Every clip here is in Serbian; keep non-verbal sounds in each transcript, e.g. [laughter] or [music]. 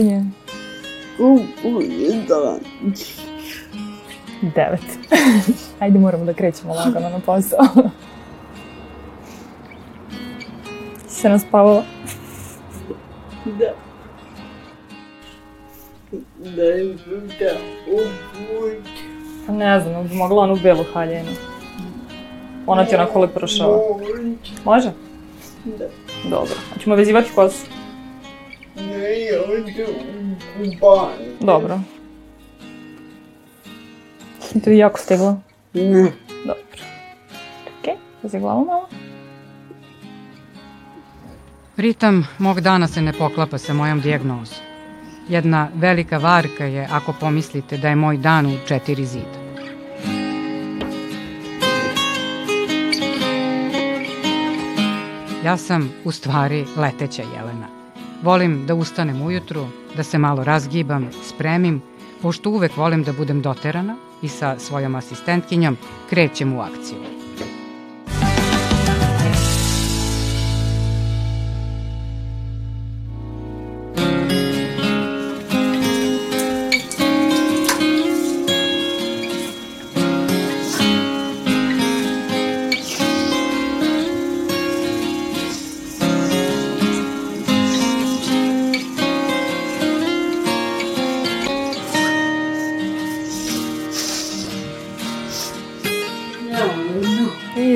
vođenje. koliko je dan? Devet. [laughs] Ajde, moramo da krećemo lagano na posao. [laughs] Se naspavala? Da. Da ću te obući. Pa ne znam, bi mogla onu belu haljenu. Ona ti onako lepo prošava. Moći. Može? Da. Dobro. Hoćemo vezivati kosu? Ne, ja hoću u kupanje. Dobro. Ti je jako stigla. Ne. Dobro. Okej, vezi glavu malo. Ritam mog dana se ne poklapa sa mojom dijagnozom. Jedna velika varka je ako pomislite da je moj dan u četiri zida. Ja sam u stvari leteća Jelena. Volim da ustanem ujutru, da se malo razgibam, spremim, pošto uvek volim da budem doterana i sa svojom asistentkinjom krećem u akciju.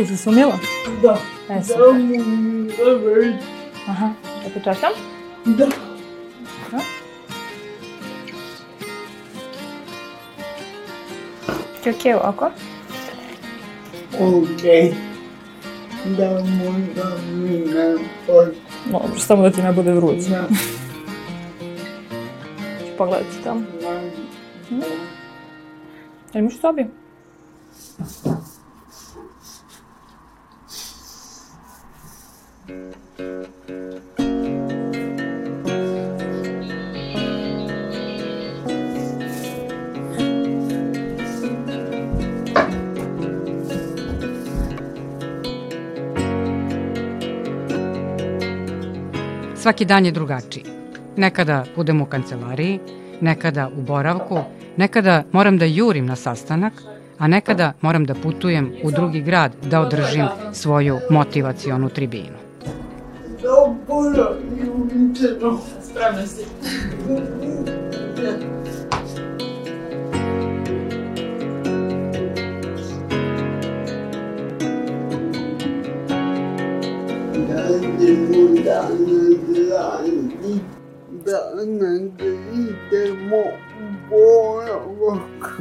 I, si sumila? Da. E, Da super. mu da već. Aha, da te češljam? Da. Ti okej ovako? Okej. Da možda mi ne poći. Dobro, samo da ti ne bude vruće. Da. Ću pogledati tamo. Jel imaš Svaki dan je drugačiji. Nekada budem u kancelariji, nekada u boravku, nekada moram da jurim na sastanak, a nekada moram da putujem u drugi grad da održim svoju motivacionu tribinu. Da pora jutro. Spremna si.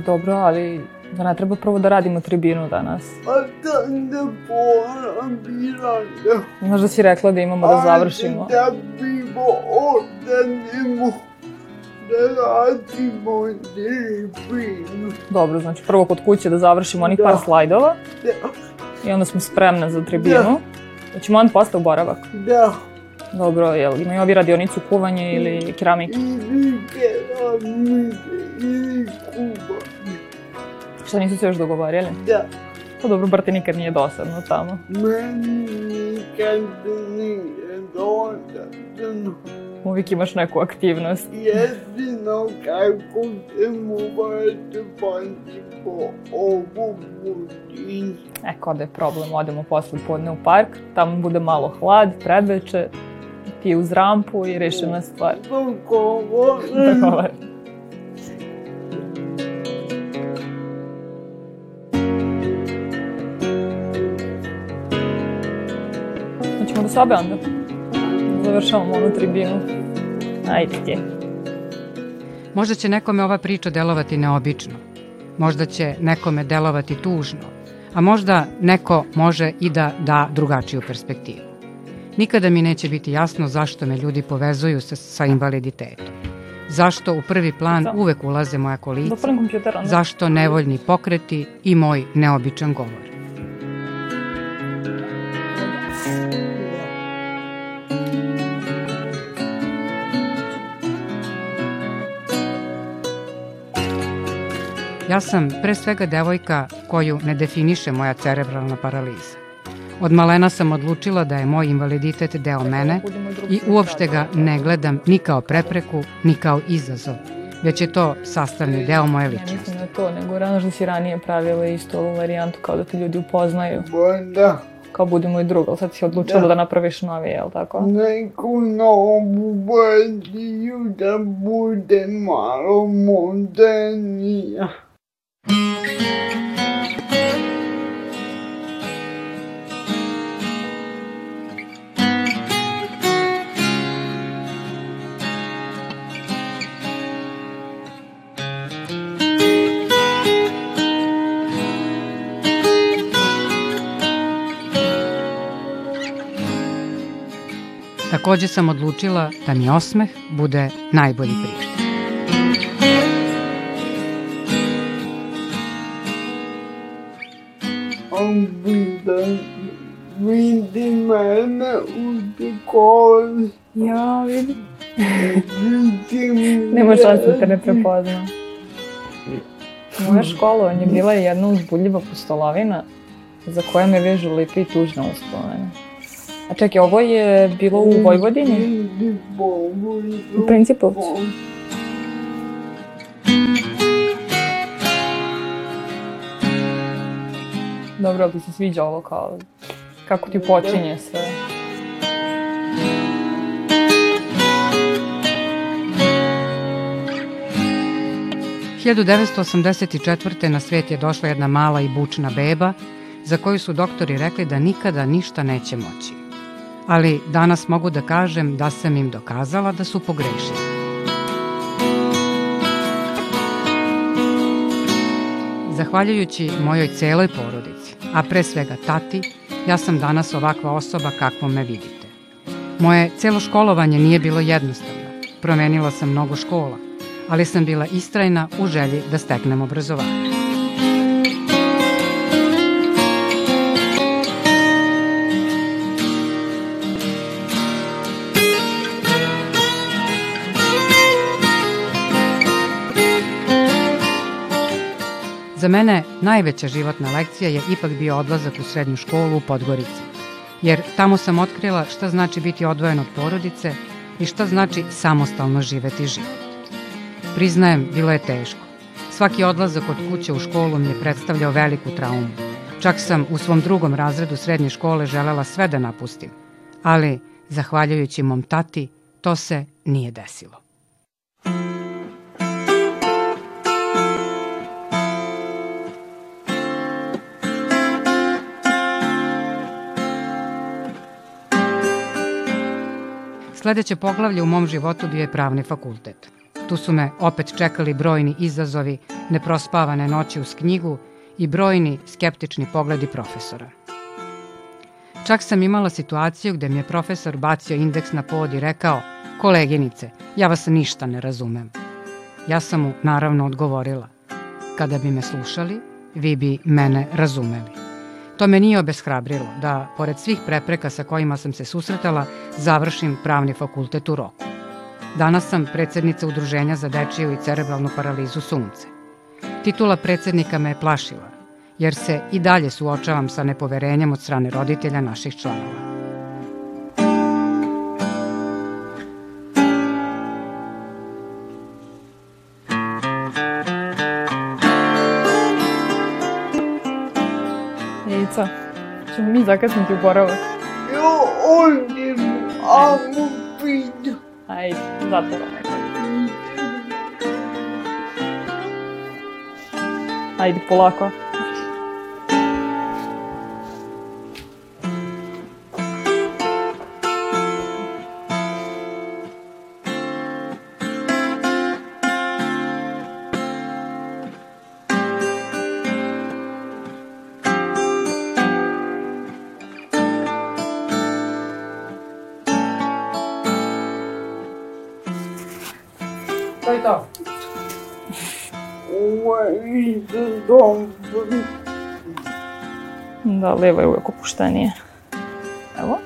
Dobro, ali da ne treba prvo da radimo tribinu danas. A da pora bila da Znaš da si rekla da imamo da završimo. Da bimo odanemo da radimo tribinu. Dobro, znači prvo kod kuće da završimo onih Da. par slajdova Da, i onda smo spremne za tribinu. Hoćemo onda posle u boravak. da. Dobro, jel imaju ovi radionicu kuvanje ili keramike? Ili keramike, ili kuba. Šta nisu se još dogovorili? Da, Pa dobro, bar ti nikad nije dosadno tamo. meni nikad nije dosadno. Uvijek imaš neku aktivnost. Jedino kako se morate pati po ovu budinu. E, kao da je problem, odemo posle podne u park, tamo bude malo hlad, predveče, ti uz rampu i rešena stvar. Dogovoren. Dogovor. Hoćemo do sobe onda? Završavamo onu tribinu. Ajde ti. Možda će nekome ova priča delovati neobično. Možda će nekome delovati tužno. A možda neko može i da da drugačiju perspektivu. Nikada mi neće biti jasno zašto me ljudi povezuju sa, sa invaliditetom. Zašto u prvi plan Da. uvek ulaze moja kolica. Zašto nevoljni pokreti i moj neobičan govor. Ja sam pre svega devojka koju ne definiše moja cerebralna paraliza. Od malena sam odlučila da je moj invaliditet deo mene i uopšte ga ne gledam ni kao prepreku, ni kao izazov, već je to sastavni deo moje Ne ličnosti. mislim na to, nego rano što si ranije pravila isto ovu varijantu kao da te ljudi upoznaju, Pa da, kao budi moj drug, ali sad si odlučila da, Da. napraviš novi, jel tako? neku novu verziju da bude malo modernija. Takođe sam odlučila da mi osmeh bude najbolji prišt. Da vidi mene u školi, Ja, vidim. vidi Nema šanse da te ne prepozna. Moja školovanje je bila jedna uzbudljiva pustolovina za koje me vežu lipe i tužne uspomene. A čekaj, ovo je bilo u Vojvodini? U Principovcu? Dobro, ali ti se sviđa ovo kao... Kako ti počinje sve? – 1984. na svet je došla jedna mala i bučna beba za koju su doktori rekli da nikada ništa neće moći. Ali danas mogu da kažem da sam im dokazala da su pogrešili. Zahvaljujući mojoj celoj porodici, a pre svega tati, ja sam danas ovakva osoba kakvom me vidite. Moje celo školovanje nije bilo jednostavno. Promenila sam mnogo škola, ali sam bila istrajna u želji da steknem obrazovanje. Za mene najveća životna lekcija je ipak bio odlazak u srednju školu u Podgorici, jer tamo sam otkrila šta znači biti odvojen od porodice i šta znači samostalno živeti život. Priznajem, bilo je teško. Svaki odlazak od kuće u školu mi je predstavljao veliku traumu. Čak sam u svom drugom razredu srednje škole želela sve da napustim. Ali, zahvaljujući mom tati, to se nije desilo. Sledeće poglavlje u mom životu bio je pravni fakultet. Tu su me opet čekali brojni izazovi, neprospavane noći uz knjigu i brojni skeptični pogledi profesora. Čak sam imala situaciju gde mi je profesor bacio indeks na pod i rekao Koleginice, ja vas ništa ne razumem. Ja sam mu naravno odgovorila Kada bi me slušali, vi bi mene razumeli. To me nije obeshrabrilo da, pored svih prepreka sa kojima sam se susretala, završim pravni fakultet u roku. Danas sam predsednica Udruženja za dečiju i cerebralnu paralizu Sunce. Titula predsednika me je plašila, jer se i dalje suočavam sa nepoverenjem od strane roditelja naših članova. Ćemo mi zakasniti u boravak. Jo, ovdje amo pitu. Ajde, zatvora nekako. Ajde, polako. To Да, лево е увек пуштање. Ево.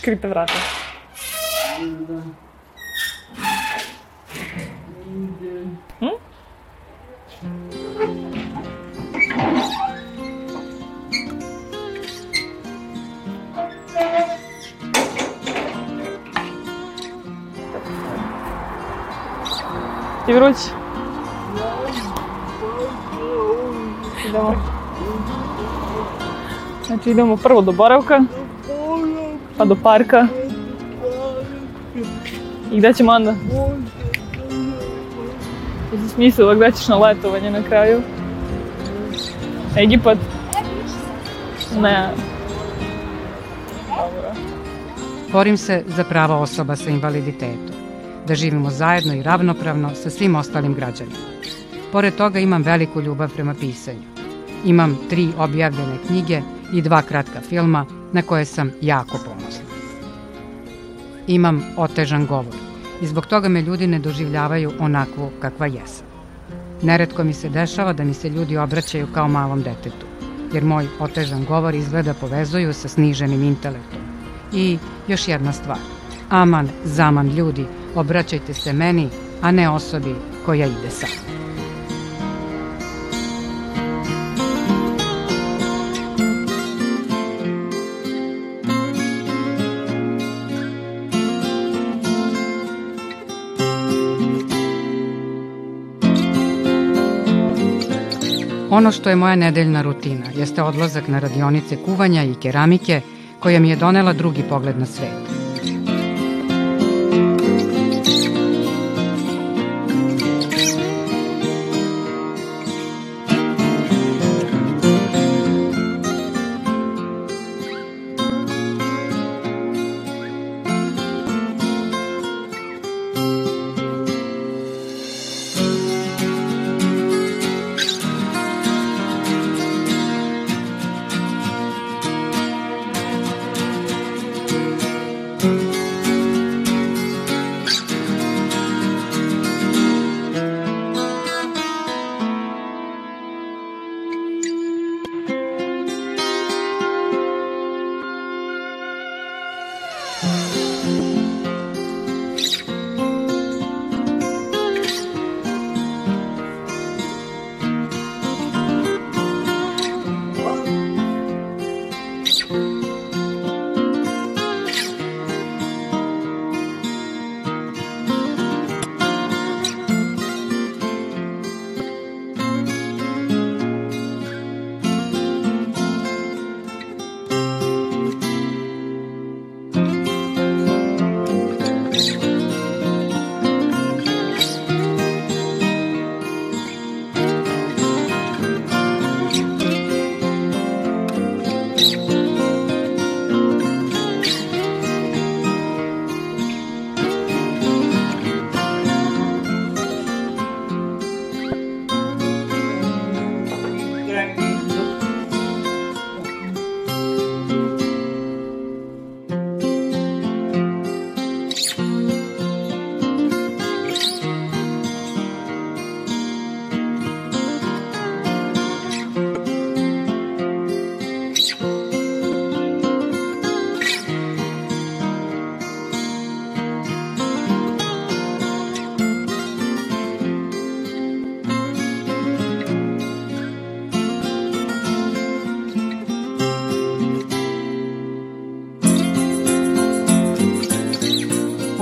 Škripe vrata. Ti vrući? Idemo. Znači idemo prvo do boravka, pa do parka. I gde ćemo onda? Ti si smislila gde ćeš na letovanje na kraju? Egipat? Ne. Dobro. Borim se za prava osoba sa invaliditetom, da živimo zajedno i ravnopravno sa svim ostalim građanima. Pored toga imam veliku ljubav prema pisanju. Imam tri objavljene knjige i dva kratka filma na koje sam jako ponosna. Imam otežan govor i zbog toga me ljudi ne doživljavaju onakvu kakva jesam. Neretko mi se dešava da mi se ljudi obraćaju kao malom detetu, jer moj otežan govor izgleda povezuju sa sniženim intelektom. I još jedna stvar. Aman, zaman ljudi, obraćajte se meni, a ne osobi koja ide sa. Ono što je moja nedeljna rutina jeste odlazak na radionice kuvanja i keramike koja mi je donela drugi pogled na svet.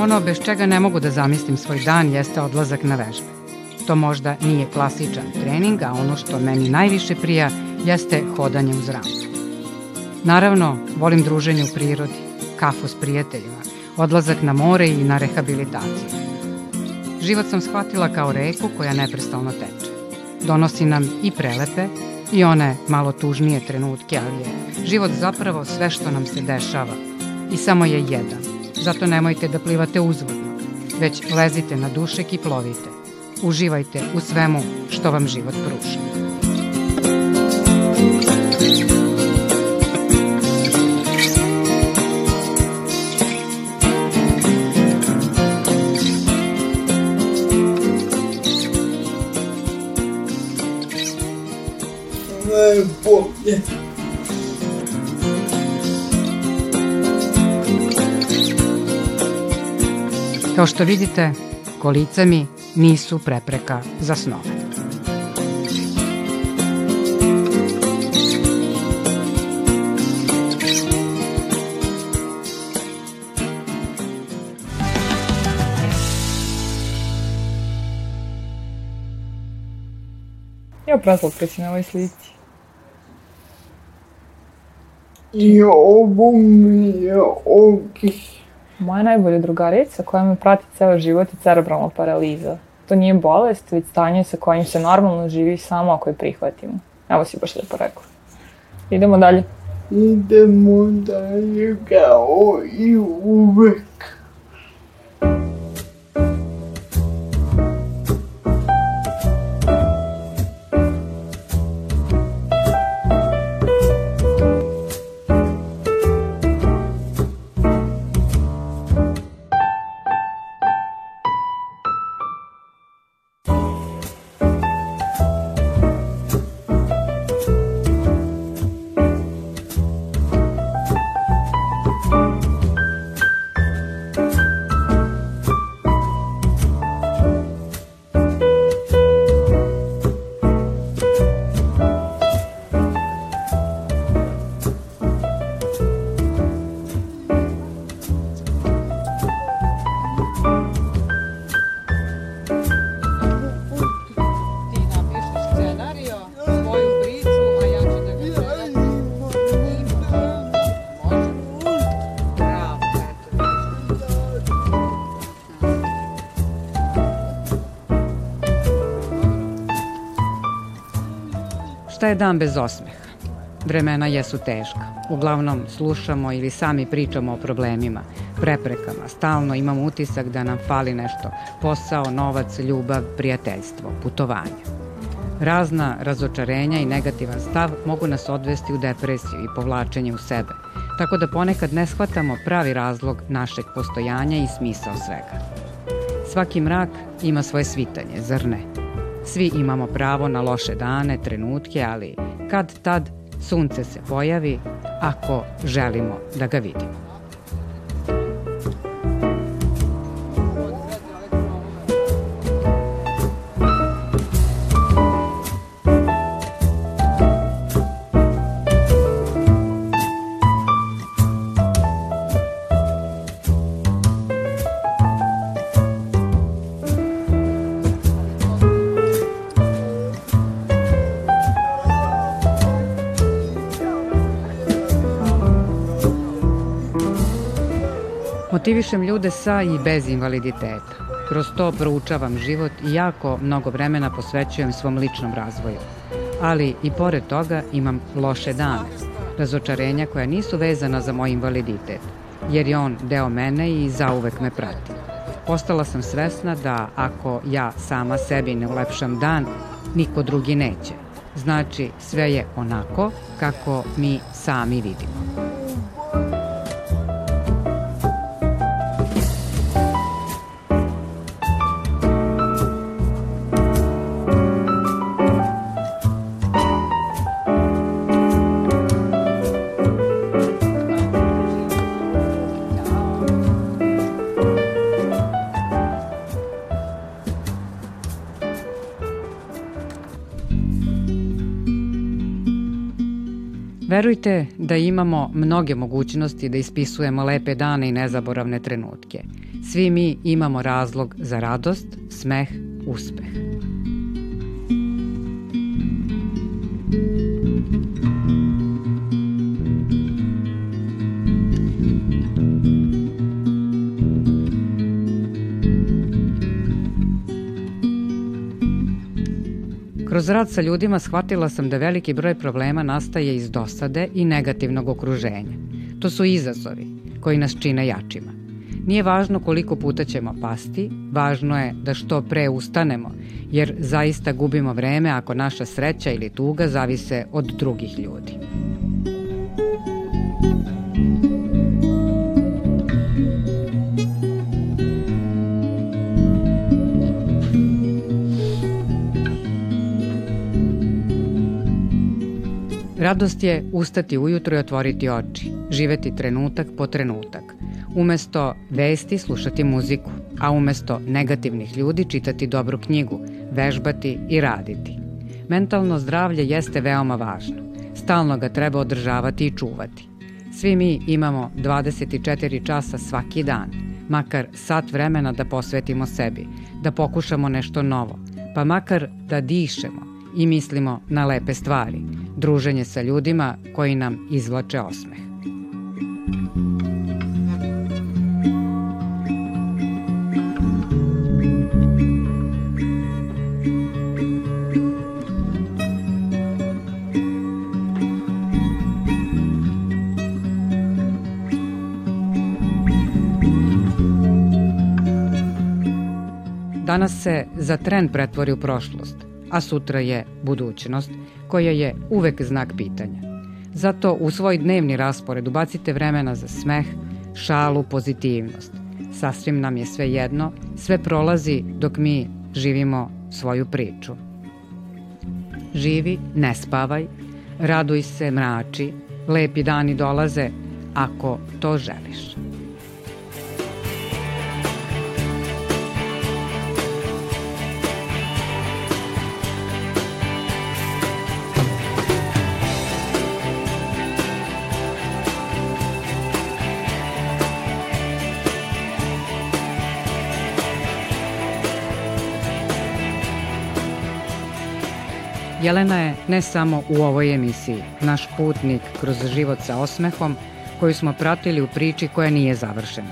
Ono bez čega ne mogu da zamislim svoj dan jeste odlazak na vežbe. To možda nije klasičan trening, a ono što meni najviše prija jeste hodanje uz rampu. Naravno, volim druženje u prirodi, kafu s prijateljima, odlazak na more i na rehabilitaciju. Život sam shvatila kao reku koja neprestalno teče. Donosi nam i prelepe i one malo tužnije trenutke, ali je život zapravo sve što nam se dešava i samo je jedan. Zato nemojte da plivate uzvodno, već lezite na dušek i plovite. Uživajte u svemu što vam život pruža. Kao što vidite, kolica mi nisu prepreka za snove. Ja preslatka si na ovoj slici. I ovo mi je okej. Moja najbolja drugarica koja me prati ceo život je cerebralna paraliza. To nije bolest, već stanje sa kojim se normalno živi samo ako je prihvatimo. Evo si baš lepo rekla. Idemo dalje. Idemo dalje kao i uvek. Šta je dan bez osmeha? Vremena jesu teška. Uglavnom slušamo ili sami pričamo o problemima, preprekama. Stalno imamo utisak da nam fali nešto. Posao, novac, ljubav, prijateljstvo, putovanje. Razna razočarenja i negativan stav mogu nas odvesti u depresiju i povlačenje u sebe, tako da ponekad ne shvatamo pravi razlog našeg postojanja i smisao svega. Svaki mrak ima svoje svitanje, zar ne? Svi imamo pravo na loše dane, trenutke, ali kad tad sunce se pojavi ako želimo da ga vidimo. Motivišem ljude sa i bez invaliditeta. Kroz to proučavam život i jako mnogo vremena posvećujem svom ličnom razvoju. Ali i pored toga imam loše dane, razočarenja koja nisu vezana za moj invaliditet, jer je on deo mene i zauvek me prati. Postala sam svesna da ako ja sama sebi ne ulepšam dan, niko drugi neće. Znači, sve je onako kako mi sami vidimo. Verujte da imamo mnoge mogućnosti da ispisujemo lepe dane i nezaboravne trenutke. Svi mi imamo razlog za radost, smeh, uspeh. Kroz rad sa ljudima shvatila sam da veliki broj problema nastaje iz dosade i negativnog okruženja. To su izazovi koji nas čine jačima. Nije važno koliko puta ćemo pasti, važno je da što pre ustanemo, jer zaista gubimo vreme ako naša sreća ili tuga zavise od drugih ljudi. Radost je ustati ujutro i otvoriti oči, živeti trenutak po trenutak. Umesto vesti slušati muziku, a umesto negativnih ljudi čitati dobru knjigu, vežbati i raditi. Mentalno zdravlje jeste veoma važno. Stalno ga treba održavati i čuvati. Svi mi imamo 24 časa svaki dan, makar sat vremena da posvetimo sebi, da pokušamo nešto novo, pa makar da dišemo i mislimo na lepe stvari, druženje sa ljudima koji nam izvlače osmeh. Danas se za tren pretvori u prošlost, a sutra je budućnost, koja je uvek znak pitanja. Zato u svoj dnevni raspored ubacite vremena za smeh, šalu, pozitivnost. Sasvim nam je sve jedno, sve prolazi dok mi živimo svoju priču. Živi, ne spavaj, raduj se, mrači, lepi dani dolaze ako to želiš. Jelena je ne samo u ovoj emisiji, naš putnik kroz život sa osmehom koju smo pratili u priči koja nije završena.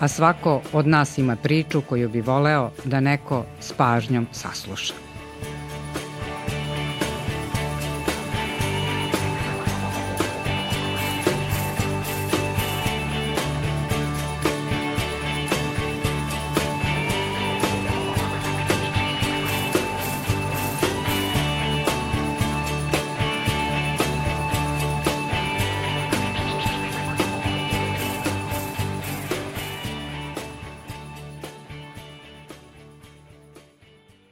A svako od nas ima priču koju bi voleo da neko s pažnjom sasluša.